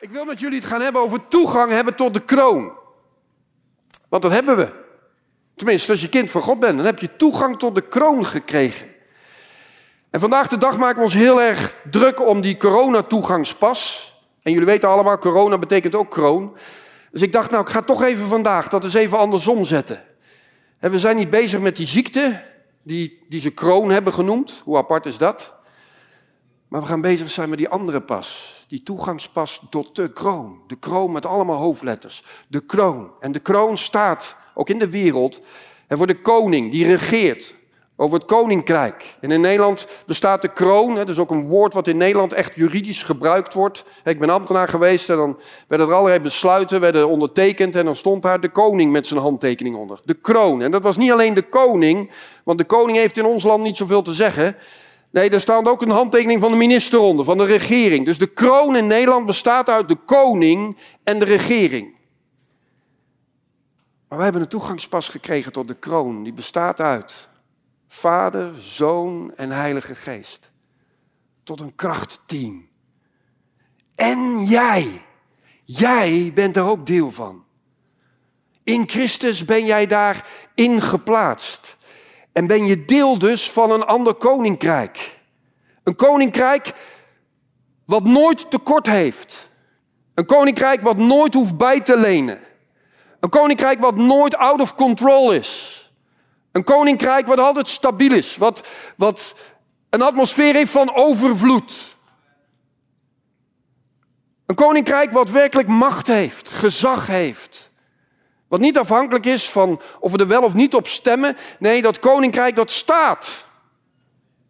Ik wil met jullie het gaan hebben over toegang hebben tot de kroon. Want dat hebben we. Tenminste, als je kind van God bent, dan heb je toegang tot de kroon gekregen. En vandaag de dag maken we ons heel erg druk om die coronatoegangspas. En jullie weten allemaal, corona betekent ook kroon. Dus ik dacht, nou, ik ga toch even vandaag dat eens even andersom zetten. En we zijn niet bezig met die ziekte, die, die ze kroon hebben genoemd. Hoe apart is dat? Maar we gaan bezig zijn met die andere pas. Die toegangspas tot de kroon. De kroon met allemaal hoofdletters. De kroon. En de kroon staat, ook in de wereld, en voor de koning die regeert over het koninkrijk. En in Nederland bestaat de kroon, dat is ook een woord wat in Nederland echt juridisch gebruikt wordt. Ik ben ambtenaar geweest en dan werden er allerlei besluiten, werden ondertekend en dan stond daar de koning met zijn handtekening onder. De kroon. En dat was niet alleen de koning, want de koning heeft in ons land niet zoveel te zeggen. Nee, daar staat ook een handtekening van de minister onder, van de regering. Dus de kroon in Nederland bestaat uit de koning en de regering. Maar wij hebben een toegangspas gekregen tot de kroon. Die bestaat uit Vader, Zoon en Heilige Geest. Tot een krachtteam. En jij, jij bent er ook deel van. In Christus ben jij daarin geplaatst. En ben je deel dus van een ander koninkrijk. Een koninkrijk wat nooit tekort heeft. Een koninkrijk wat nooit hoeft bij te lenen. Een koninkrijk wat nooit out of control is. Een koninkrijk wat altijd stabiel is, wat, wat een atmosfeer heeft van overvloed. Een koninkrijk wat werkelijk macht heeft, gezag heeft. Wat niet afhankelijk is van of we er wel of niet op stemmen. Nee, dat koninkrijk dat staat.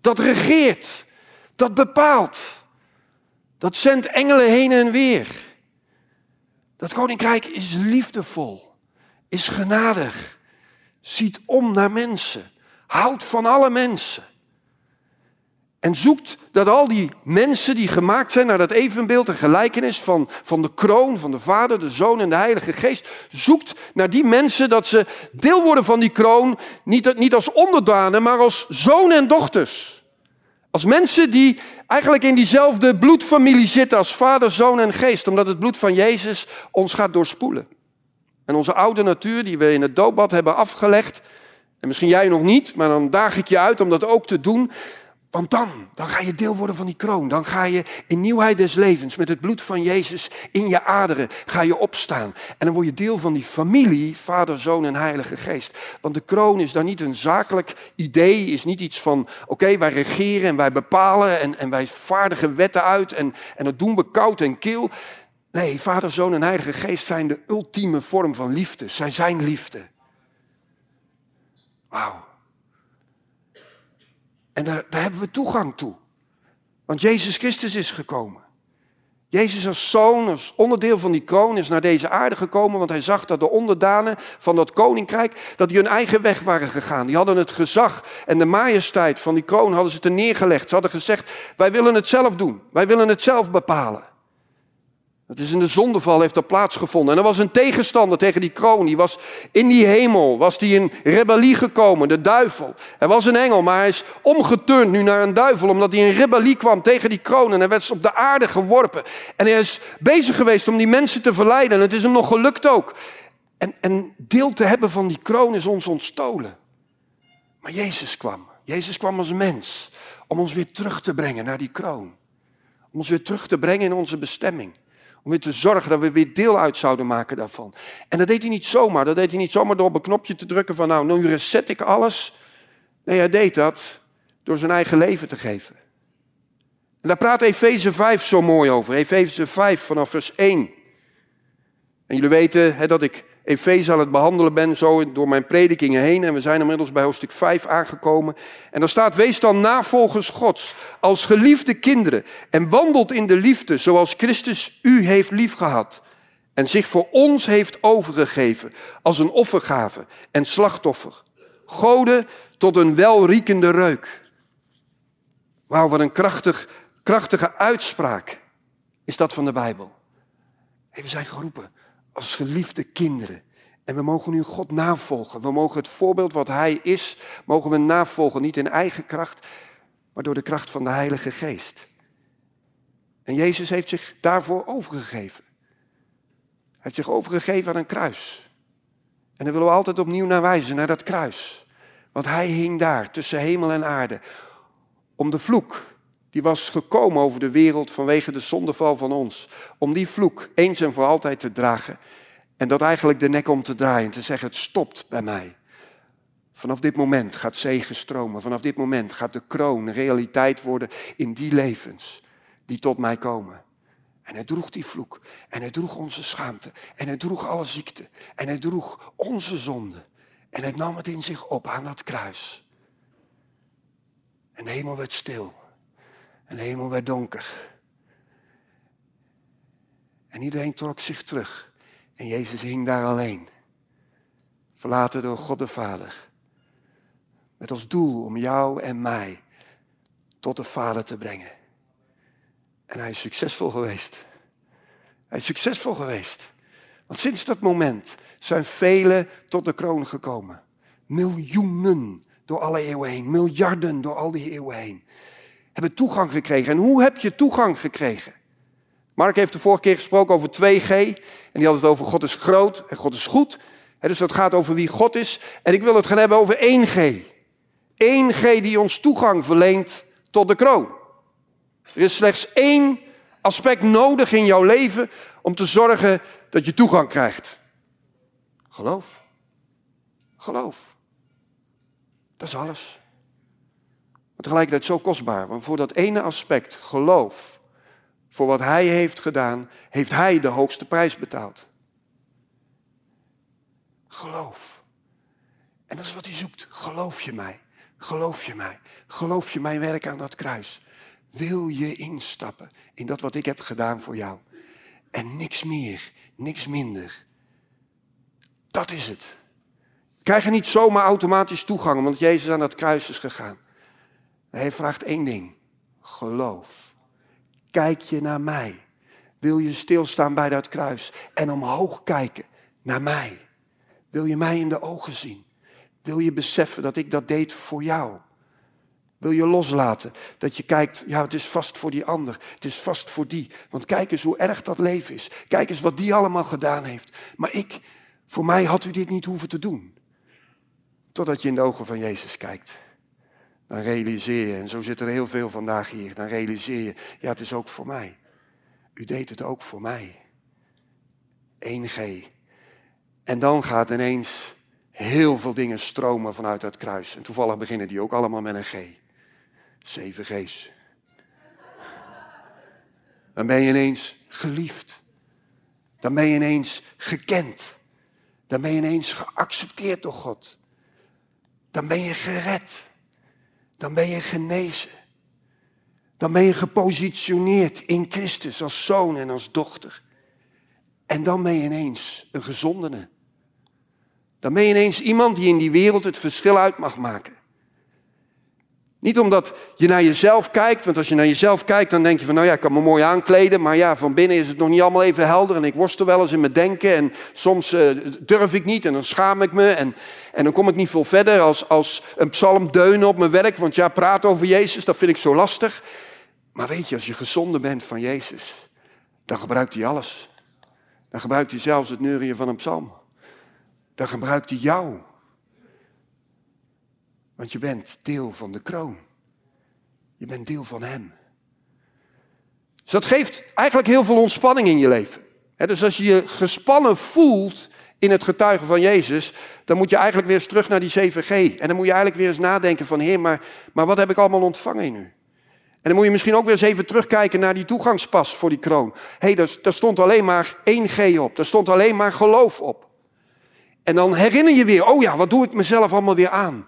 Dat regeert. Dat bepaalt. Dat zendt engelen heen en weer. Dat koninkrijk is liefdevol. Is genadig ziet om naar mensen, houdt van alle mensen. En zoekt dat al die mensen die gemaakt zijn naar dat evenbeeld en gelijkenis van, van de kroon, van de Vader, de Zoon en de Heilige Geest, zoekt naar die mensen dat ze deel worden van die kroon, niet, niet als onderdanen, maar als zonen en dochters. Als mensen die eigenlijk in diezelfde bloedfamilie zitten als Vader, Zoon en Geest, omdat het bloed van Jezus ons gaat doorspoelen. En onze oude natuur die we in het doopbad hebben afgelegd, en misschien jij nog niet, maar dan daag ik je uit om dat ook te doen. Want dan, dan ga je deel worden van die kroon. Dan ga je in nieuwheid des levens, met het bloed van Jezus in je aderen, ga je opstaan. En dan word je deel van die familie, Vader, Zoon en Heilige Geest. Want de kroon is dan niet een zakelijk idee, is niet iets van, oké, wij regeren en wij bepalen en, en wij vaardigen wetten uit en, en dat doen we koud en kil. Nee, Vader, Zoon en Heilige Geest zijn de ultieme vorm van liefde. Zij zijn liefde. Wauw. En daar, daar hebben we toegang toe. Want Jezus Christus is gekomen. Jezus als zoon, als onderdeel van die kroon, is naar deze aarde gekomen, want hij zag dat de onderdanen van dat koninkrijk, dat die hun eigen weg waren gegaan. Die hadden het gezag en de majesteit van die kroon hadden ze te neergelegd. Ze hadden gezegd, wij willen het zelf doen, wij willen het zelf bepalen. Het is in de zondeval heeft dat plaatsgevonden. En er was een tegenstander tegen die kroon. Die was in die hemel, was die in rebellie gekomen, de duivel. Hij was een engel, maar hij is omgeturnd nu naar een duivel, omdat hij in rebellie kwam tegen die kroon. En hij werd op de aarde geworpen. En hij is bezig geweest om die mensen te verleiden. En het is hem nog gelukt ook. En, en deel te hebben van die kroon is ons ontstolen. Maar Jezus kwam. Jezus kwam als mens om ons weer terug te brengen naar die kroon. Om ons weer terug te brengen in onze bestemming. Om weer te zorgen dat we weer deel uit zouden maken daarvan. En dat deed hij niet zomaar. Dat deed hij niet zomaar door op een knopje te drukken van nou, nu reset ik alles. Nee, hij deed dat door zijn eigen leven te geven. En daar praat Efeze 5 zo mooi over. Efeze 5 vanaf vers 1. En jullie weten hè, dat ik Efeze aan het behandelen ben, zo door mijn predikingen heen. En we zijn inmiddels bij hoofdstuk 5 aangekomen. En dan staat, wees dan navolgers Gods, als geliefde kinderen. En wandelt in de liefde, zoals Christus u heeft liefgehad. En zich voor ons heeft overgegeven, als een offergave en slachtoffer. Goden tot een welriekende reuk. Wauw, wat een krachtig, krachtige uitspraak is dat van de Bijbel. we zijn geroepen als geliefde kinderen. En we mogen nu God navolgen. We mogen het voorbeeld wat Hij is, mogen we navolgen. Niet in eigen kracht, maar door de kracht van de Heilige Geest. En Jezus heeft zich daarvoor overgegeven. Hij heeft zich overgegeven aan een kruis. En daar willen we altijd opnieuw naar wijzen, naar dat kruis. Want hij hing daar tussen hemel en aarde. Om de vloek, die was gekomen over de wereld vanwege de zondeval van ons. Om die vloek eens en voor altijd te dragen. En dat eigenlijk de nek om te draaien en te zeggen: het stopt bij mij. Vanaf dit moment gaat zegen stromen. Vanaf dit moment gaat de kroon realiteit worden in die levens die tot mij komen. En hij droeg die vloek. En hij droeg onze schaamte. En hij droeg alle ziekte. En hij droeg onze zonde. En hij nam het in zich op aan dat kruis. En de hemel werd stil. En de hemel werd donker. En iedereen trok zich terug. En Jezus hing daar alleen. Verlaten door God de Vader. Met als doel om jou en mij tot de Vader te brengen. En hij is succesvol geweest. Hij is succesvol geweest. Want sinds dat moment zijn velen tot de kroon gekomen. Miljoenen door alle eeuwen heen. Miljarden door al die eeuwen heen. Hebben toegang gekregen. En hoe heb je toegang gekregen? Mark heeft de vorige keer gesproken over 2G. En die had het over God is groot en God is goed. dus dat gaat over wie God is. En ik wil het gaan hebben over 1G. 1G die ons toegang verleent tot de kroon. Er is slechts één aspect nodig in jouw leven om te zorgen dat je toegang krijgt. Geloof. Geloof. Dat is alles. Maar tegelijkertijd zo kostbaar. Want voor dat ene aspect, geloof, voor wat Hij heeft gedaan, heeft Hij de hoogste prijs betaald. Geloof. En dat is wat hij zoekt. Geloof je mij? Geloof je mij? Geloof je mijn werk aan dat kruis? Wil je instappen in dat wat ik heb gedaan voor jou? En niks meer, niks minder. Dat is het. We krijgen niet zomaar automatisch toegang omdat Jezus aan dat kruis is gegaan. Hij vraagt één ding. Geloof. Kijk je naar mij? Wil je stilstaan bij dat kruis en omhoog kijken naar mij? Wil je mij in de ogen zien? Wil je beseffen dat ik dat deed voor jou? Wil je loslaten dat je kijkt, ja, het is vast voor die ander, het is vast voor die. Want kijk eens hoe erg dat leven is. Kijk eens wat die allemaal gedaan heeft. Maar ik, voor mij had u dit niet hoeven te doen. Totdat je in de ogen van Jezus kijkt. Dan realiseer je, en zo zit er heel veel vandaag hier, dan realiseer je, ja, het is ook voor mij. U deed het ook voor mij. 1G. En dan gaat ineens heel veel dingen stromen vanuit dat kruis. En toevallig beginnen die ook allemaal met een G. Zeven G's. Dan ben je ineens geliefd. Dan ben je ineens gekend. Dan ben je ineens geaccepteerd door God. Dan ben je gered. Dan ben je genezen. Dan ben je gepositioneerd in Christus als zoon en als dochter. En dan ben je ineens een gezondene. Dan ben je ineens iemand die in die wereld het verschil uit mag maken. Niet omdat je naar jezelf kijkt, want als je naar jezelf kijkt, dan denk je van, nou ja, ik kan me mooi aankleden, maar ja, van binnen is het nog niet allemaal even helder en ik worstel wel eens in mijn denken en soms uh, durf ik niet en dan schaam ik me en, en dan kom ik niet veel verder als, als een psalm deunen op mijn werk, want ja, praten over Jezus, dat vind ik zo lastig. Maar weet je, als je gezonde bent van Jezus, dan gebruikt hij alles. Dan gebruikt hij zelfs het neurien van een psalm dan gebruikt hij jou. Want je bent deel van de kroon. Je bent deel van Hem. Dus dat geeft eigenlijk heel veel ontspanning in je leven. dus als je je gespannen voelt in het getuigen van Jezus, dan moet je eigenlijk weer eens terug naar die 7G. En dan moet je eigenlijk weer eens nadenken van, Heer, maar, maar wat heb ik allemaal ontvangen in u? En dan moet je misschien ook weer eens even terugkijken naar die toegangspas voor die kroon. Hé, hey, daar, daar stond alleen maar 1G op. Daar stond alleen maar geloof op. En dan herinner je weer, oh ja, wat doe ik mezelf allemaal weer aan?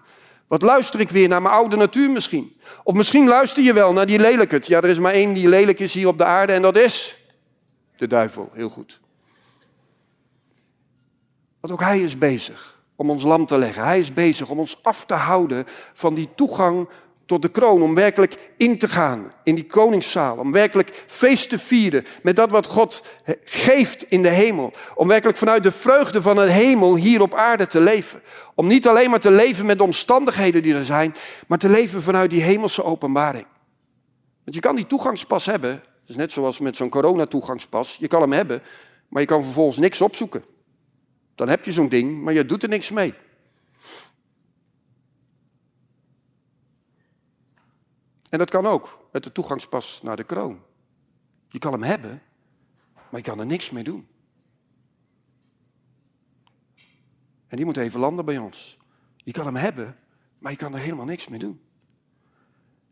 Wat luister ik weer naar mijn oude natuur misschien? Of misschien luister je wel naar die lelijkert. Ja, er is maar één die lelijk is hier op de aarde en dat is de duivel. Heel goed. Want ook hij is bezig om ons lam te leggen. Hij is bezig om ons af te houden van die toegang tot de kroon, om werkelijk in te gaan in die koningszaal, om werkelijk feest te vieren met dat wat God geeft in de hemel, om werkelijk vanuit de vreugde van de hemel hier op aarde te leven. Om niet alleen maar te leven met de omstandigheden die er zijn, maar te leven vanuit die hemelse openbaring. Want je kan die toegangspas hebben Dat is net zoals met zo'n coronatoegangspas. Je kan hem hebben, maar je kan vervolgens niks opzoeken. Dan heb je zo'n ding, maar je doet er niks mee. En dat kan ook met de toegangspas naar de kroon. Je kan hem hebben, maar je kan er niks mee doen. En die moet even landen bij ons. Je kan hem hebben, maar je kan er helemaal niks mee doen.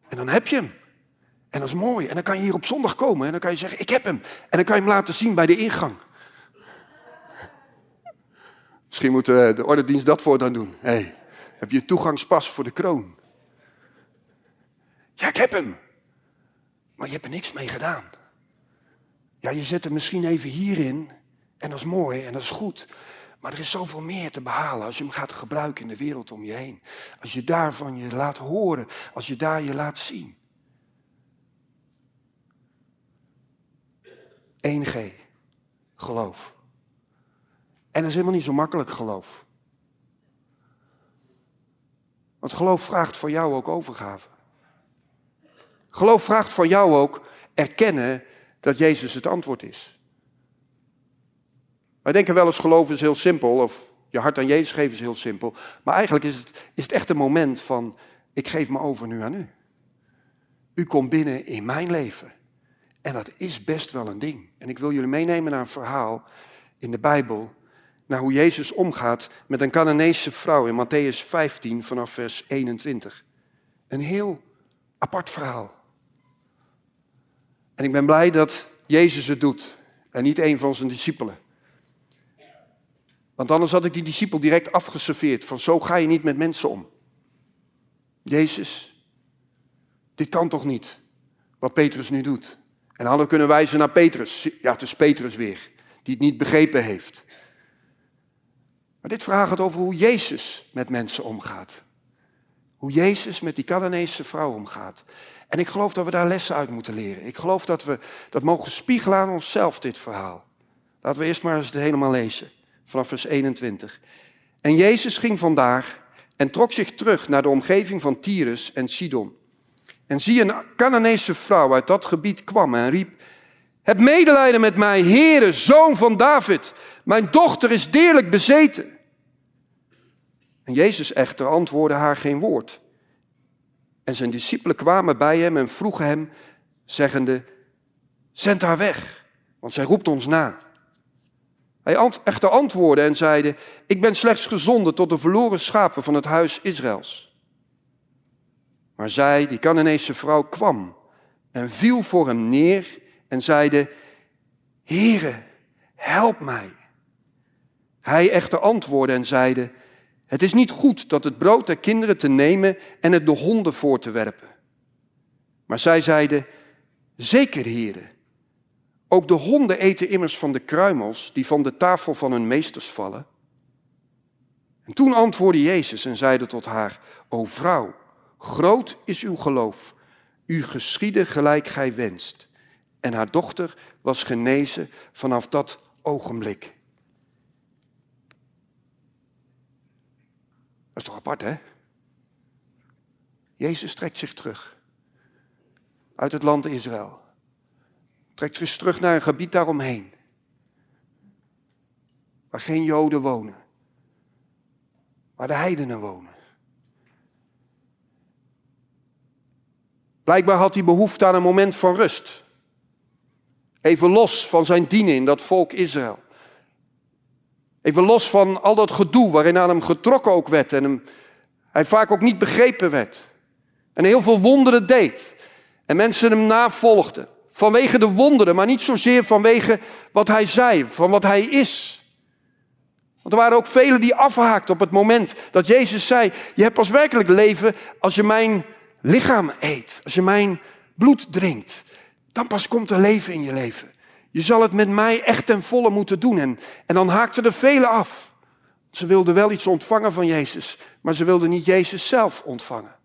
En dan heb je hem. En dat is mooi. En dan kan je hier op zondag komen en dan kan je zeggen, ik heb hem. En dan kan je hem laten zien bij de ingang. Misschien moet de ordendienst dat voor dan doen. Hey, heb je toegangspas voor de kroon? Ja, ik heb hem. Maar je hebt er niks mee gedaan. Ja, je zet hem misschien even hierin. En dat is mooi en dat is goed. Maar er is zoveel meer te behalen als je hem gaat gebruiken in de wereld om je heen. Als je daarvan je laat horen, als je daar je laat zien. 1G, geloof. En dat is helemaal niet zo makkelijk geloof. Want geloof vraagt van jou ook overgave. Geloof vraagt van jou ook erkennen dat Jezus het antwoord is. Wij denken wel eens geloof is heel simpel, of je hart aan Jezus geven is heel simpel. Maar eigenlijk is het, is het echt een moment van, ik geef me over nu aan u. U komt binnen in mijn leven. En dat is best wel een ding. En ik wil jullie meenemen naar een verhaal in de Bijbel, naar hoe Jezus omgaat met een Canaanese vrouw in Matthäus 15 vanaf vers 21. Een heel apart verhaal. En ik ben blij dat Jezus het doet en niet een van zijn discipelen. Want anders had ik die discipel direct afgeserveerd van zo ga je niet met mensen om. Jezus, dit kan toch niet, wat Petrus nu doet. En hadden kunnen wijzen naar Petrus. Ja, het is Petrus weer, die het niet begrepen heeft. Maar dit vraagt gaat over hoe Jezus met mensen omgaat. Hoe Jezus met die Canaanese vrouw omgaat. En ik geloof dat we daar lessen uit moeten leren. Ik geloof dat we dat mogen spiegelen aan onszelf, dit verhaal. Laten we eerst maar eens het helemaal lezen, vanaf vers 21. En Jezus ging vandaag en trok zich terug naar de omgeving van Tyrus en Sidon. En zie, een Canaanese vrouw uit dat gebied kwam en riep, heb medelijden met mij, Heere, zoon van David. Mijn dochter is deerlijk bezeten. En Jezus echter antwoordde haar geen woord. En zijn discipelen kwamen bij hem en vroegen hem, zeggende, zend haar weg, want zij roept ons na. Hij echter antwoordde en zeide, ik ben slechts gezonden tot de verloren schapen van het huis Israëls. Maar zij, die Canaanese vrouw, kwam en viel voor hem neer en zeide, Heere, help mij. Hij echter antwoordde en zeide, het is niet goed dat het brood der kinderen te nemen en het de honden voor te werpen. Maar zij zeiden, zeker heren, ook de honden eten immers van de kruimels die van de tafel van hun meesters vallen. En toen antwoordde Jezus en zeide tot haar, O vrouw, groot is uw geloof, u geschieden gelijk gij wenst. En haar dochter was genezen vanaf dat ogenblik. Is toch apart, hè? Jezus trekt zich terug uit het land Israël. Trekt zich terug naar een gebied daaromheen. Waar geen Joden wonen. Waar de heidenen wonen. Blijkbaar had hij behoefte aan een moment van rust. Even los van zijn dienen in dat volk Israël. Even los van al dat gedoe waarin aan hem getrokken ook werd en hem, hij vaak ook niet begrepen werd. En heel veel wonderen deed. En mensen hem navolgden. Vanwege de wonderen, maar niet zozeer vanwege wat hij zei, van wat hij is. Want er waren ook velen die afhaakten op het moment dat Jezus zei: Je hebt pas werkelijk leven als je mijn lichaam eet, als je mijn bloed drinkt. Dan pas komt er leven in je leven. Je zal het met mij echt ten volle moeten doen. En, en dan haakten er velen af. Ze wilden wel iets ontvangen van Jezus, maar ze wilden niet Jezus zelf ontvangen.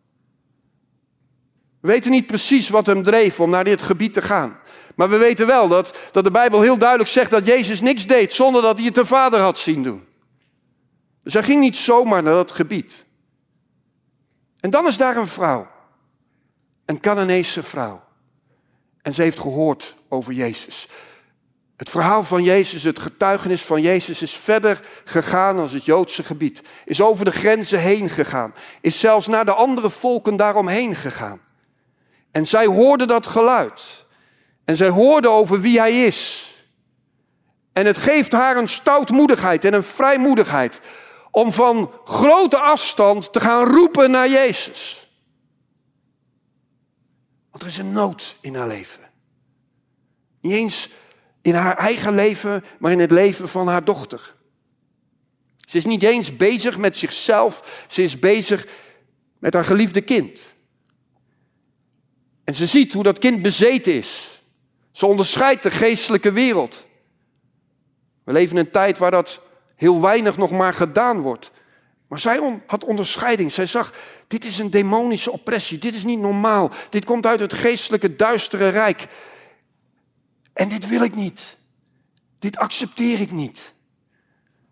We weten niet precies wat hem dreef om naar dit gebied te gaan. Maar we weten wel dat, dat de Bijbel heel duidelijk zegt dat Jezus niks deed zonder dat hij het de Vader had zien doen. Dus hij ging niet zomaar naar dat gebied. En dan is daar een vrouw. Een Canaanese vrouw. En ze heeft gehoord over Jezus. Het verhaal van Jezus, het getuigenis van Jezus is verder gegaan als het Joodse gebied. Is over de grenzen heen gegaan. Is zelfs naar de andere volken daaromheen gegaan. En zij hoorden dat geluid. En zij hoorden over wie hij is. En het geeft haar een stoutmoedigheid en een vrijmoedigheid om van grote afstand te gaan roepen naar Jezus. Want er is een nood in haar leven. Niet eens in haar eigen leven, maar in het leven van haar dochter. Ze is niet eens bezig met zichzelf, ze is bezig met haar geliefde kind. En ze ziet hoe dat kind bezeten is. Ze onderscheidt de geestelijke wereld. We leven in een tijd waar dat heel weinig nog maar gedaan wordt. Maar zij had onderscheiding. Zij zag, dit is een demonische oppressie. Dit is niet normaal. Dit komt uit het geestelijke duistere rijk. En dit wil ik niet. Dit accepteer ik niet.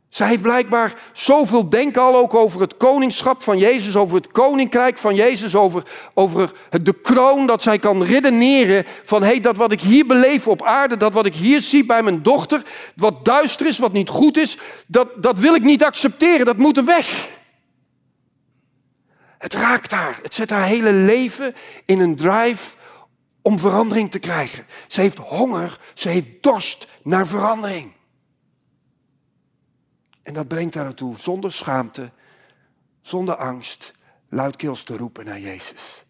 Zij heeft blijkbaar zoveel denken al ook over het koningschap van Jezus, over het koninkrijk van Jezus, over, over de kroon, dat zij kan redeneren van hé, hey, dat wat ik hier beleef op aarde, dat wat ik hier zie bij mijn dochter, wat duister is, wat niet goed is, dat, dat wil ik niet accepteren, dat moet weg. Het raakt haar, het zet haar hele leven in een drive om verandering te krijgen. Ze heeft honger, ze heeft dorst naar verandering. En dat brengt haar ertoe zonder schaamte, zonder angst, luidkeels te roepen naar Jezus.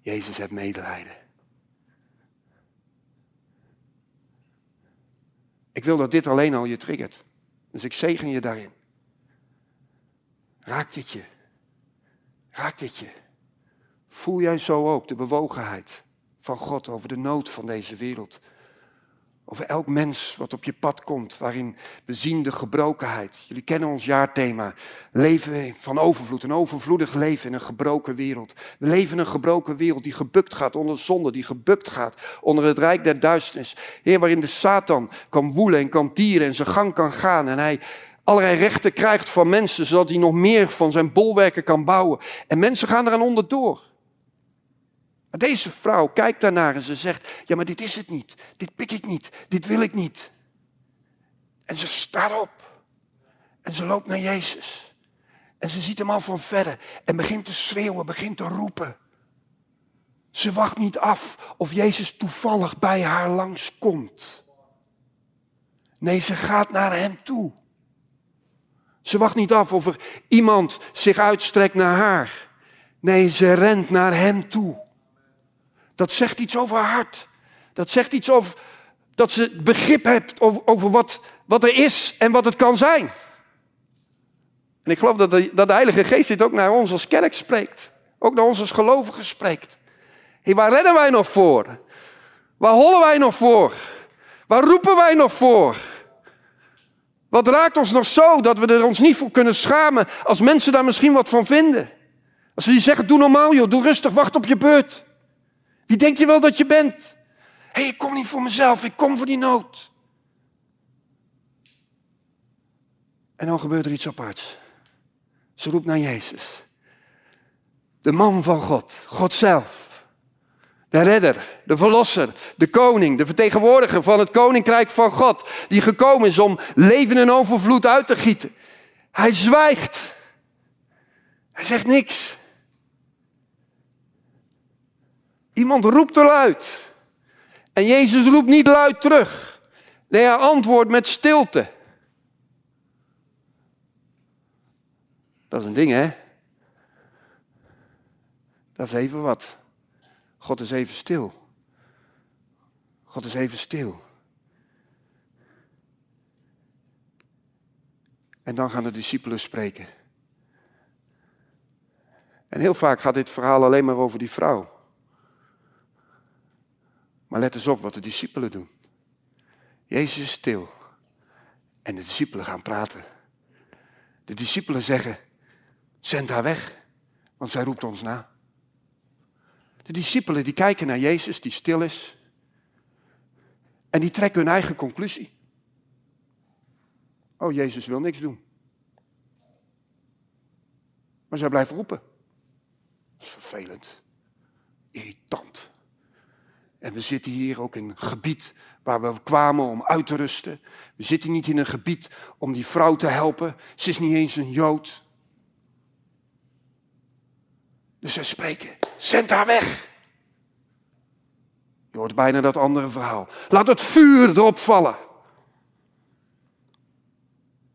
Jezus heeft medelijden. Ik wil dat dit alleen al je triggert. Dus ik zegen je daarin. Raakt dit je? Raakt dit je? Voel jij zo ook de bewogenheid van God over de nood van deze wereld? Over elk mens wat op je pad komt, waarin we zien de gebrokenheid. Jullie kennen ons jaarthema. Leven van overvloed, een overvloedig leven in een gebroken wereld. We leven in een gebroken wereld die gebukt gaat onder zonde, die gebukt gaat onder het rijk der duisternis. Heer, waarin de Satan kan woelen en kan tieren en zijn gang kan gaan. En hij allerlei rechten krijgt van mensen, zodat hij nog meer van zijn bolwerken kan bouwen. En mensen gaan eraan onderdoor. Maar deze vrouw kijkt daarnaar en ze zegt: Ja, maar dit is het niet. Dit pik ik niet. Dit wil ik niet. En ze staat op. En ze loopt naar Jezus. En ze ziet hem al van verder. En begint te schreeuwen, begint te roepen. Ze wacht niet af of Jezus toevallig bij haar langs komt. Nee, ze gaat naar hem toe. Ze wacht niet af of er iemand zich uitstrekt naar haar. Nee, ze rent naar hem toe. Dat zegt iets over haar hart. Dat zegt iets over dat ze begrip hebt over, over wat, wat er is en wat het kan zijn. En ik geloof dat de, dat de Heilige Geest dit ook naar ons als kerk spreekt. Ook naar ons als gelovigen spreekt. Hey, waar rennen wij nog voor? Waar hollen wij nog voor? Waar roepen wij nog voor? Wat raakt ons nog zo dat we er ons niet voor kunnen schamen als mensen daar misschien wat van vinden? Als ze die zeggen, doe normaal joh, doe rustig, wacht op je beurt. Wie denk je wel dat je bent? Hé, ik kom niet voor mezelf, ik kom voor die nood. En dan gebeurt er iets aparts. Ze roept naar Jezus. De man van God, God zelf. De redder, de verlosser, de koning, de vertegenwoordiger van het koninkrijk van God. Die gekomen is om leven en overvloed uit te gieten. Hij zwijgt. Hij zegt niks. Iemand roept er luid. En Jezus roept niet luid terug. Nee, hij antwoordt met stilte. Dat is een ding, hè? Dat is even wat. God is even stil. God is even stil. En dan gaan de discipelen spreken. En heel vaak gaat dit verhaal alleen maar over die vrouw. Maar let eens op wat de discipelen doen. Jezus is stil. En de discipelen gaan praten. De discipelen zeggen, zend haar weg, want zij roept ons na. De discipelen die kijken naar Jezus die stil is. En die trekken hun eigen conclusie. Oh, Jezus wil niks doen. Maar zij blijven roepen. Dat is vervelend. En we zitten hier ook in een gebied waar we kwamen om uit te rusten. We zitten niet in een gebied om die vrouw te helpen. Ze is niet eens een Jood. Dus zij spreken, zend haar weg. Je hoort bijna dat andere verhaal. Laat het vuur erop vallen.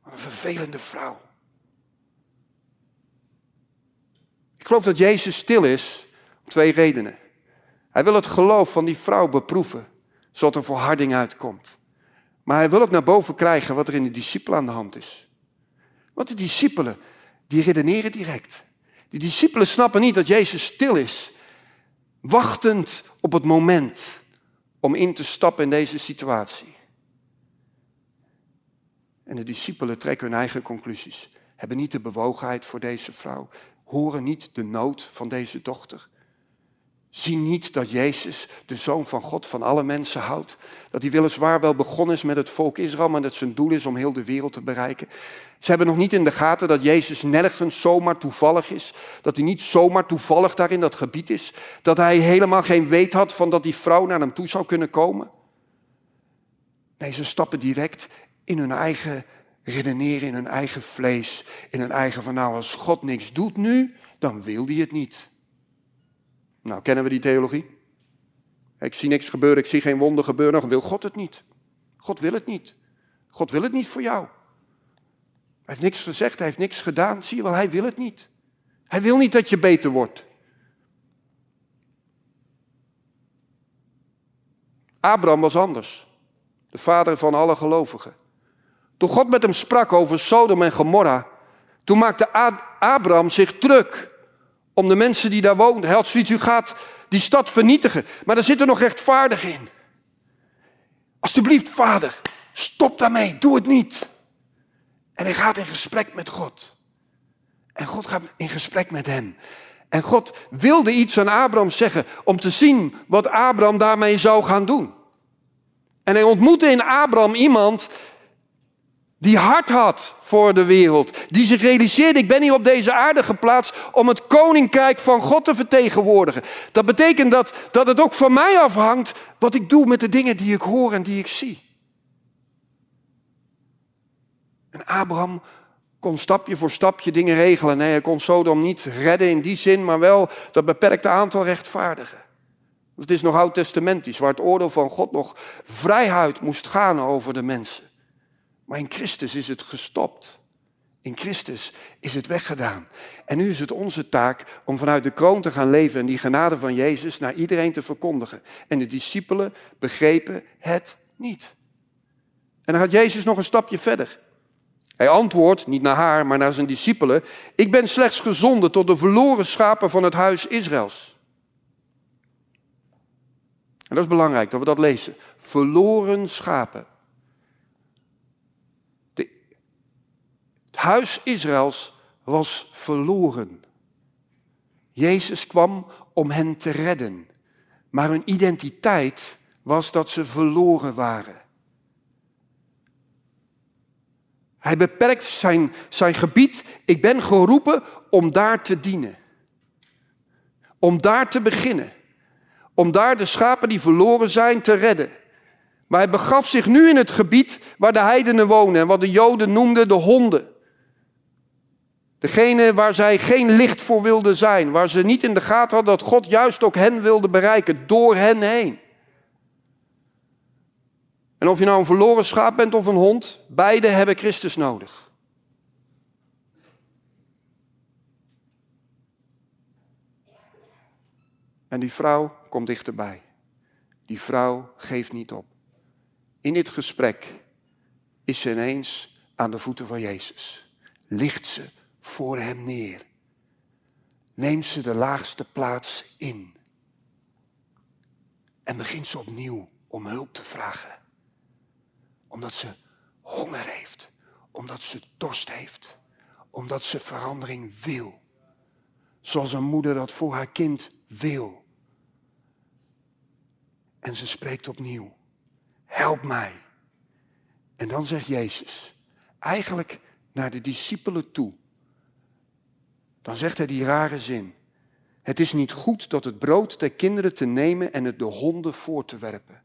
Een vervelende vrouw. Ik geloof dat Jezus stil is om twee redenen. Hij wil het geloof van die vrouw beproeven, zodat er volharding uitkomt. Maar hij wil ook naar boven krijgen wat er in de discipelen aan de hand is. Want de discipelen, die redeneren direct. Die discipelen snappen niet dat Jezus stil is, wachtend op het moment om in te stappen in deze situatie. En de discipelen trekken hun eigen conclusies, hebben niet de bewogenheid voor deze vrouw, horen niet de nood van deze dochter. Zie niet dat Jezus, de Zoon van God, van alle mensen houdt. Dat hij weliswaar wel begonnen is met het volk Israël, maar dat zijn doel is om heel de wereld te bereiken. Ze hebben nog niet in de gaten dat Jezus nergens zomaar toevallig is. Dat hij niet zomaar toevallig daar in dat gebied is. Dat hij helemaal geen weet had van dat die vrouw naar hem toe zou kunnen komen. Nee, ze stappen direct in hun eigen redeneren, in hun eigen vlees. In hun eigen van nou, als God niks doet nu, dan wil hij het niet. Nou, kennen we die theologie? Ik zie niks gebeuren, ik zie geen wonder gebeuren, dan wil God het niet. God wil het niet. God wil het niet voor jou. Hij heeft niks gezegd, hij heeft niks gedaan. Zie je wel, hij wil het niet. Hij wil niet dat je beter wordt. Abraham was anders. De vader van alle gelovigen. Toen God met hem sprak over Sodom en Gomorra, toen maakte Abraham zich druk om de mensen die daar woonden. Hij had zoiets, u gaat die stad vernietigen, maar er zit er nog rechtvaardig in. Alsjeblieft, vader, stop daarmee, doe het niet. En hij gaat in gesprek met God. En God gaat in gesprek met hem. En God wilde iets aan Abraham zeggen om te zien wat Abraham daarmee zou gaan doen. En hij ontmoette in Abraham iemand die hart had voor de wereld. Die zich realiseerde, ik ben hier op deze aarde geplaatst om het koninkrijk van God te vertegenwoordigen. Dat betekent dat, dat het ook van mij afhangt wat ik doe met de dingen die ik hoor en die ik zie. En Abraham kon stapje voor stapje dingen regelen. Nee, hij kon Sodom niet redden in die zin, maar wel dat beperkte aantal rechtvaardigen. Het is nog oud-testamentisch, waar het oordeel van God nog vrijheid moest gaan over de mensen. Maar in Christus is het gestopt. In Christus is het weggedaan. En nu is het onze taak om vanuit de kroon te gaan leven en die genade van Jezus naar iedereen te verkondigen. En de discipelen begrepen het niet. En dan gaat Jezus nog een stapje verder. Hij antwoordt, niet naar haar, maar naar zijn discipelen, ik ben slechts gezonden tot de verloren schapen van het huis Israëls. En dat is belangrijk dat we dat lezen. Verloren schapen. Het huis Israëls was verloren. Jezus kwam om hen te redden, maar hun identiteit was dat ze verloren waren. Hij beperkt zijn, zijn gebied. Ik ben geroepen om daar te dienen. Om daar te beginnen. Om daar de schapen die verloren zijn te redden. Maar hij begaf zich nu in het gebied waar de heidenen wonen en wat de Joden noemden de honden. Degene waar zij geen licht voor wilden zijn, waar ze niet in de gaten hadden dat God juist ook hen wilde bereiken, door hen heen. En of je nou een verloren schaap bent of een hond, beide hebben Christus nodig. En die vrouw komt dichterbij. Die vrouw geeft niet op. In dit gesprek is ze ineens aan de voeten van Jezus. Ligt ze voor hem neer. Neemt ze de laagste plaats in. En begint ze opnieuw om hulp te vragen. Omdat ze honger heeft. Omdat ze dorst heeft. Omdat ze verandering wil. Zoals een moeder dat voor haar kind wil. En ze spreekt opnieuw. Help mij. En dan zegt Jezus, eigenlijk naar de discipelen toe dan zegt hij die rare zin. Het is niet goed dat het brood der kinderen te nemen en het de honden voor te werpen.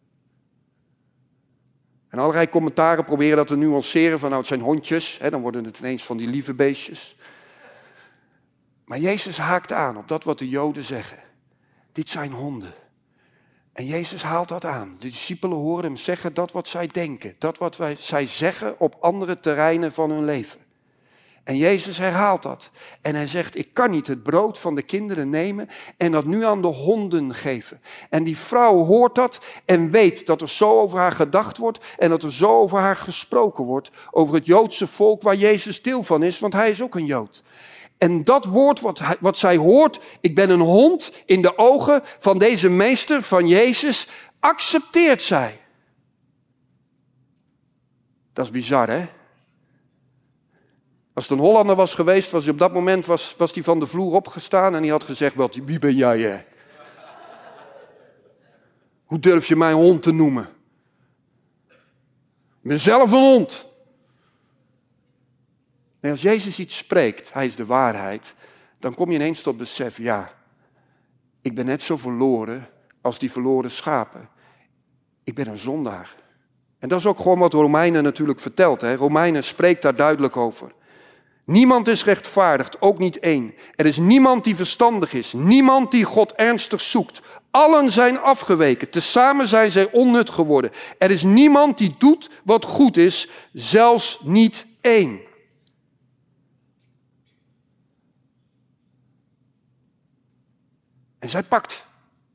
En allerlei commentaren proberen dat te nuanceren van nou het zijn hondjes, hè, dan worden het ineens van die lieve beestjes. Maar Jezus haakt aan op dat wat de Joden zeggen. Dit zijn honden. En Jezus haalt dat aan. De discipelen horen hem zeggen dat wat zij denken, dat wat wij, zij zeggen op andere terreinen van hun leven. En Jezus herhaalt dat. En hij zegt, ik kan niet het brood van de kinderen nemen en dat nu aan de honden geven. En die vrouw hoort dat en weet dat er zo over haar gedacht wordt en dat er zo over haar gesproken wordt. Over het Joodse volk waar Jezus deel van is, want hij is ook een Jood. En dat woord wat, zij hoort, ik ben een hond in de ogen van deze meester, van Jezus, accepteert zij. Dat is bizar, hè? Als het een Hollander was geweest, was hij op dat moment was, was hij van de vloer opgestaan en hij had gezegd, wat, wie ben jij? Hè? Hoe durf je mij hond te noemen? Ik ben zelf een hond. Als Jezus iets spreekt, hij is de waarheid, dan kom je ineens tot besef, ja, ik ben net zo verloren als die verloren schapen. Ik ben een zondaar. En dat is ook gewoon wat Romeinen natuurlijk vertelt. Hè? Romeinen spreekt daar duidelijk over. Niemand is rechtvaardigd, ook niet één. Er is niemand die verstandig is, niemand die God ernstig zoekt. Allen zijn afgeweken, tezamen zijn zij onnut geworden. Er is niemand die doet wat goed is, zelfs niet één. En zij pakt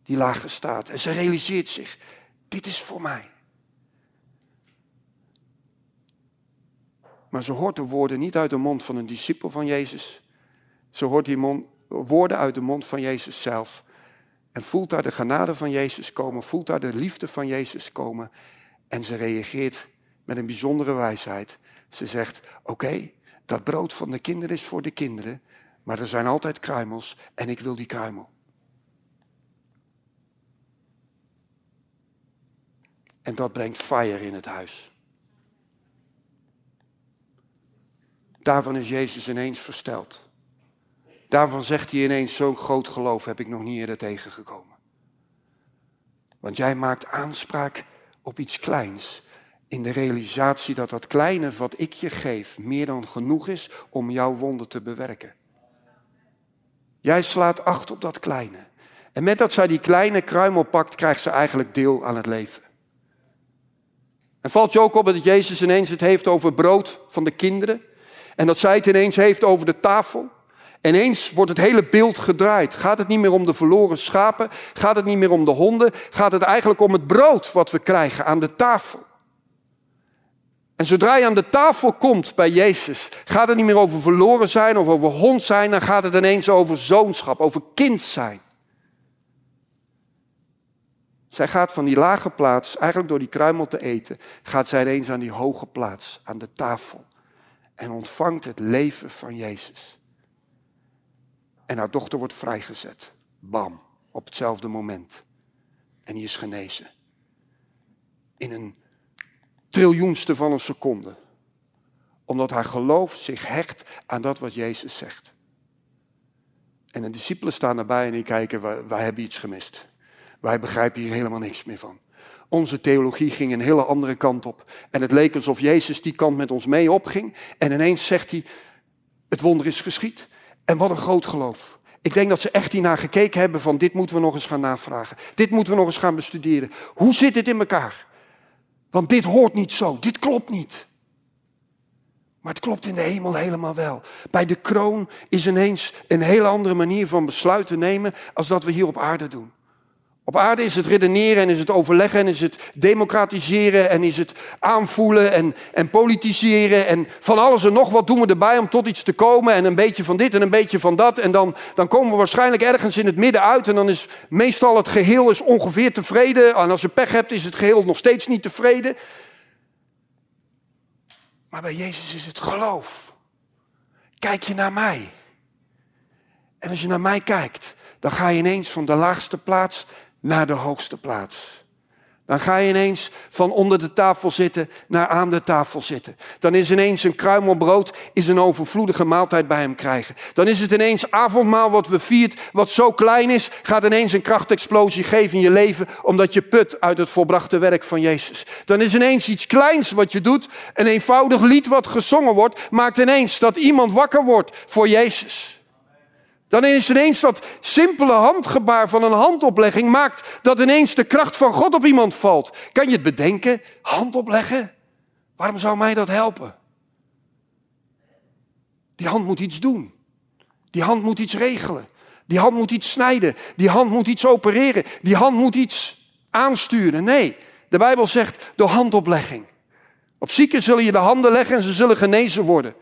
die lage staat en zij realiseert zich, dit is voor mij. Maar ze hoort de woorden niet uit de mond van een discipel van Jezus. Ze hoort die woorden uit de mond van Jezus zelf. En voelt daar de genade van Jezus komen, voelt daar de liefde van Jezus komen. En ze reageert met een bijzondere wijsheid. Ze zegt, oké, dat brood van de kinderen is voor de kinderen, maar er zijn altijd kruimels en ik wil die kruimel. En dat brengt fire in het huis. Daarvan is Jezus ineens versteld. Daarvan zegt hij ineens, zo'n groot geloof heb ik nog niet eerder tegengekomen. Want jij maakt aanspraak op iets kleins. In de realisatie dat dat kleine wat ik je geef meer dan genoeg is om jouw wonder te bewerken. Jij slaat acht op dat kleine. En met dat zij die kleine kruimel pakt, krijgt ze eigenlijk deel aan het leven. En valt je ook op dat Jezus ineens het heeft over brood van de kinderen. En dat zij het ineens heeft over de tafel. Ineens wordt het hele beeld gedraaid. Gaat het niet meer om de verloren schapen? Gaat het niet meer om de honden? Gaat het eigenlijk om het brood wat we krijgen aan de tafel? En zodra je aan de tafel komt bij Jezus, gaat het niet meer over verloren zijn of over hond zijn, dan gaat het ineens over zoonschap, over kind zijn. Zij gaat van die lage plaats, eigenlijk door die kruimel te eten, gaat zij ineens aan die hoge plaats, aan de tafel en ontvangt het leven van Jezus. En haar dochter wordt vrijgezet. Bam, op hetzelfde moment. En die is genezen. In een triljoenste van een seconde. Omdat haar geloof zich hecht aan dat wat Jezus zegt. En de discipelen staan erbij en die kijken, wij, wij hebben iets gemist. Wij begrijpen hier helemaal niks meer van. Onze theologie ging een hele andere kant op. En het leek alsof Jezus die kant met ons mee opging. En ineens zegt hij, het wonder is geschied. En wat een groot geloof. Ik denk dat ze echt hiernaar gekeken hebben van dit moeten we nog eens gaan navragen. Dit moeten we nog eens gaan bestuderen. Hoe zit dit in elkaar? Want dit hoort niet zo, dit klopt niet. Maar het klopt in de hemel helemaal wel. Bij de kroon is ineens een hele andere manier van besluiten nemen als dat we hier op aarde doen. Op aarde is het redeneren en is het overleggen en is het democratiseren en is het aanvoelen en, en politiseren en van alles en nog wat doen we erbij om tot iets te komen en een beetje van dit en een beetje van dat en dan, dan komen we waarschijnlijk ergens in het midden uit en dan is meestal het geheel is ongeveer tevreden en als je pech hebt is het geheel nog steeds niet tevreden. Maar bij Jezus is het geloof. Kijk je naar mij. En als je naar mij kijkt, dan ga je ineens van de laagste plaats naar de hoogste plaats. Dan ga je ineens van onder de tafel zitten naar aan de tafel zitten. Dan is ineens een kruimelbrood is een overvloedige maaltijd bij hem krijgen. Dan is het ineens avondmaal wat we viert, wat zo klein is, gaat ineens een krachtexplosie geven in je leven, omdat je put uit het volbrachte werk van Jezus. Dan is ineens iets kleins wat je doet, een eenvoudig lied wat gezongen wordt, maakt ineens dat iemand wakker wordt voor Jezus. Dan is ineens dat simpele handgebaar van een handoplegging maakt dat ineens de kracht van God op iemand valt. Kan je het bedenken? Hand opleggen? Waarom zou mij dat helpen? Die hand moet iets doen. Die hand moet iets regelen. Die hand moet iets snijden. Die hand moet iets opereren. Die hand moet iets aansturen. Nee, de Bijbel zegt door handoplegging. Op zieken zullen je de handen leggen en ze zullen genezen worden.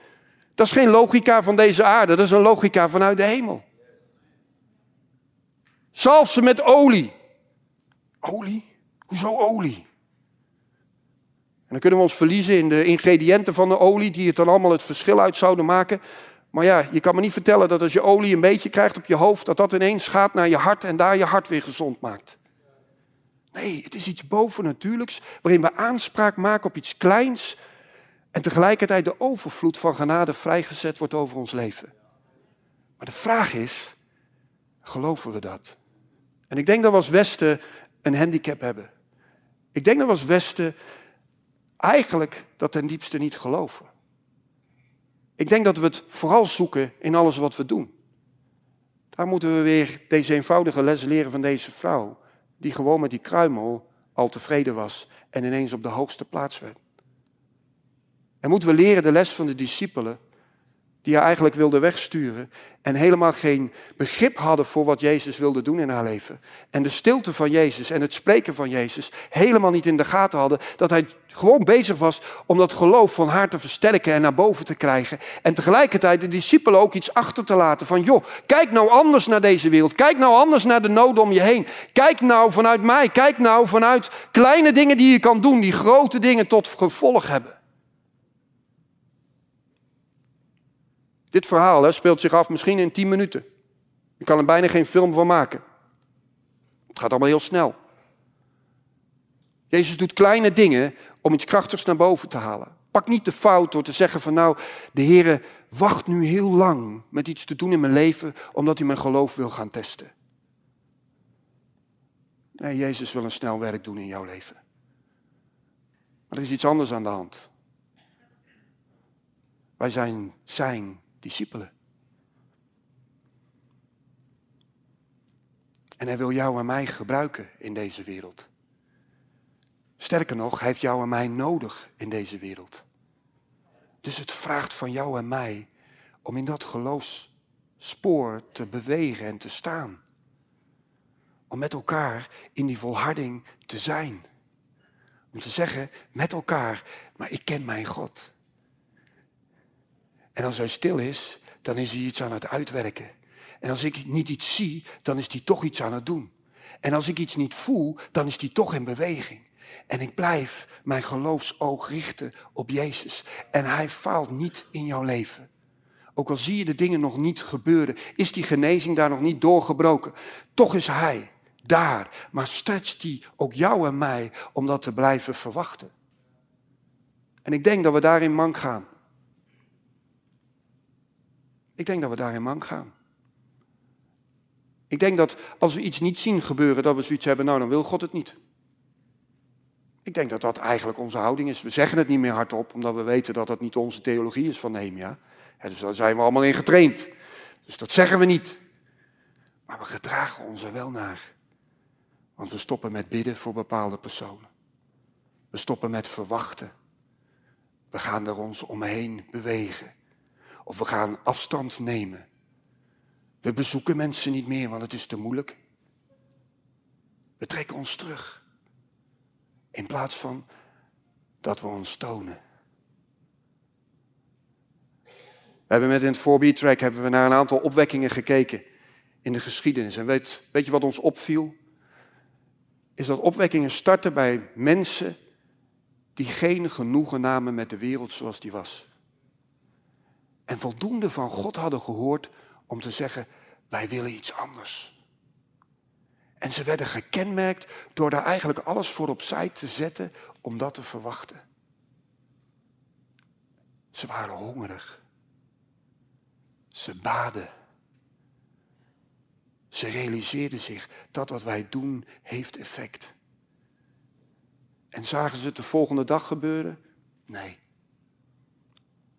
Dat is geen logica van deze aarde, dat is een logica vanuit de hemel. Zalf ze met olie. Olie? Hoezo olie? En dan kunnen we ons verliezen in de ingrediënten van de olie, die het dan allemaal het verschil uit zouden maken. Maar ja, je kan me niet vertellen dat als je olie een beetje krijgt op je hoofd, dat dat ineens gaat naar je hart en daar je hart weer gezond maakt. Nee, het is iets bovennatuurlijks waarin we aanspraak maken op iets kleins en tegelijkertijd de overvloed van genade vrijgezet wordt over ons leven. Maar de vraag is, geloven we dat? En ik denk dat we als Westen een handicap hebben. Ik denk dat we als Westen eigenlijk dat ten diepste niet geloven. Ik denk dat we het vooral zoeken in alles wat we doen. Daar moeten we weer deze eenvoudige les leren van deze vrouw, die gewoon met die kruimel al tevreden was en ineens op de hoogste plaats werd. En moeten we leren de les van de discipelen, die haar eigenlijk wilden wegsturen en helemaal geen begrip hadden voor wat Jezus wilde doen in haar leven. En de stilte van Jezus en het spreken van Jezus helemaal niet in de gaten hadden, dat hij gewoon bezig was om dat geloof van haar te versterken en naar boven te krijgen. En tegelijkertijd de discipelen ook iets achter te laten van, joh, kijk nou anders naar deze wereld. Kijk nou anders naar de noden om je heen. Kijk nou vanuit mij. Kijk nou vanuit kleine dingen die je kan doen, die grote dingen tot gevolg hebben. Dit verhaal hè, speelt zich af misschien in 10 minuten. Je kan er bijna geen film van maken. Het gaat allemaal heel snel. Jezus doet kleine dingen om iets krachtigs naar boven te halen. Pak niet de fout door te zeggen van nou, de Heer wacht nu heel lang met iets te doen in mijn leven omdat hij mijn geloof wil gaan testen. Nee, Jezus wil een snel werk doen in jouw leven. Maar er is iets anders aan de hand. Wij zijn zijn discipelen. En hij wil jou en mij gebruiken in deze wereld. Sterker nog, hij heeft jou en mij nodig in deze wereld. Dus het vraagt van jou en mij om in dat geloofsspoor te bewegen en te staan. Om met elkaar in die volharding te zijn. Om te zeggen met elkaar, maar ik ken mijn God. En als hij stil is, dan is hij iets aan het uitwerken. En als ik niet iets zie, dan is hij toch iets aan het doen. En als ik iets niet voel, dan is hij toch in beweging. En ik blijf mijn geloofsoog richten op Jezus. En hij faalt niet in jouw leven. Ook al zie je de dingen nog niet gebeuren, is die genezing daar nog niet doorgebroken. Toch is hij daar, maar stretcht hij ook jou en mij om dat te blijven verwachten. En ik denk dat we daarin mank gaan. Ik denk dat we daarin mank gaan. Ik denk dat als we iets niet zien gebeuren, dat we zoiets hebben, nou dan wil God het niet. Ik denk dat dat eigenlijk onze houding is. We zeggen het niet meer hardop, omdat we weten dat dat niet onze theologie is van Nehemia. dus daar zijn we allemaal in getraind. Dus dat zeggen we niet. Maar we gedragen ons er wel naar. Want we stoppen met bidden voor bepaalde personen. We stoppen met verwachten. We gaan er ons omheen bewegen. Of we gaan afstand nemen. We bezoeken mensen niet meer, want het is te moeilijk. We trekken ons terug. In plaats van dat we ons tonen. We hebben met in het 4 track hebben we naar een aantal opwekkingen gekeken in de geschiedenis. En weet, weet je wat ons opviel? Is dat opwekkingen starten bij mensen die geen genoegen namen met de wereld zoals die was en voldoende van God hadden gehoord om te zeggen, wij willen iets anders. En ze werden gekenmerkt door daar eigenlijk alles voor opzij te zetten om dat te verwachten. Ze waren hongerig. Ze baden. Ze realiseerden zich dat wat wij doen heeft effect. En zagen ze het de volgende dag gebeuren? Nee.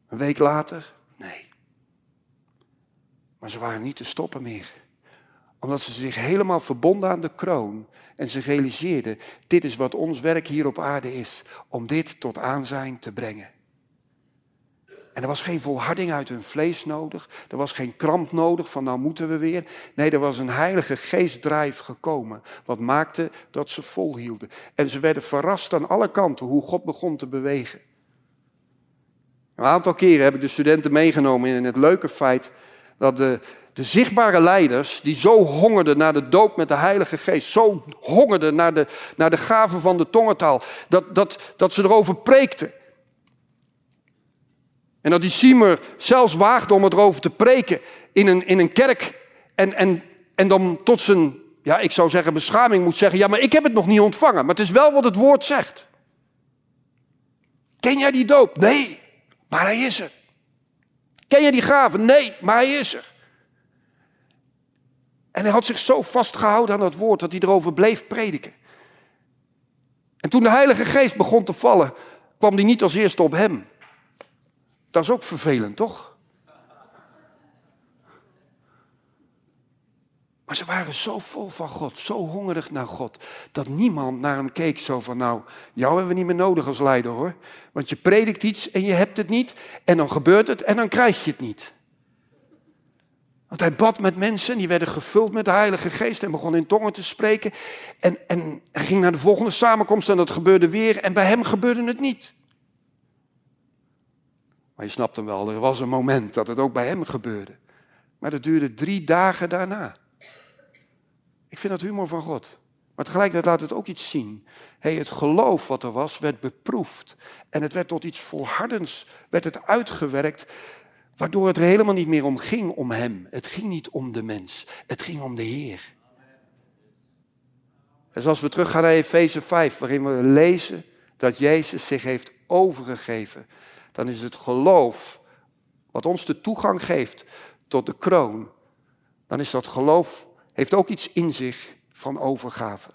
Een week later? Nee. Maar ze waren niet te stoppen meer. Omdat ze zich helemaal verbonden aan de kroon. En ze realiseerden, dit is wat ons werk hier op aarde is. Om dit tot aanzijn te brengen. En er was geen volharding uit hun vlees nodig. Er was geen kramp nodig van nou moeten we weer. Nee, er was een heilige geestdrijf gekomen. Wat maakte dat ze volhielden. En ze werden verrast aan alle kanten hoe God begon te bewegen. Een aantal keren heb ik de studenten meegenomen in het leuke feit dat de, de zichtbare leiders, die zo hongerden naar de doop met de Heilige Geest, zo hongerden naar de, naar de gaven van de tongentaal, dat, dat, dat ze erover preekten. En dat die Siemer zelfs waagde om erover te preken in een, in een kerk. En, en, en dan tot zijn, ja, ik zou zeggen, beschaming moet zeggen: Ja, maar ik heb het nog niet ontvangen. Maar het is wel wat het woord zegt. Ken jij die doop? Nee, maar hij is er. Ken jij die gaven? Nee, maar hij is er. En hij had zich zo vastgehouden aan dat woord dat hij erover bleef prediken. En toen de Heilige Geest begon te vallen, kwam die niet als eerste op hem. Dat is ook vervelend, toch? Maar ze waren zo vol van God, zo hongerig naar God, dat niemand naar hem keek zo van, nou, jou hebben we niet meer nodig als leider hoor. Want je predikt iets en je hebt het niet, en dan gebeurt het en dan krijg je het niet. Want hij bad met mensen, die werden gevuld met de Heilige Geest en begon in tongen te spreken. En, en hij ging naar de volgende samenkomst en dat gebeurde weer, en bij hem gebeurde het niet. Maar je snapt hem wel, er was een moment dat het ook bij hem gebeurde. Maar dat duurde drie dagen daarna. Ik vind dat humor van God. Maar tegelijkertijd laat het ook iets zien. Hey, het geloof wat er was, werd beproefd. En het werd tot iets volhardends, werd het uitgewerkt. Waardoor het er helemaal niet meer om ging om hem. Het ging niet om de mens. Het ging om de Heer. En als we teruggaan naar Efeze 5, waarin we lezen dat Jezus zich heeft overgegeven dan is het geloof wat ons de toegang geeft tot de kroon. Dan is dat geloof, heeft ook iets in zich van overgave.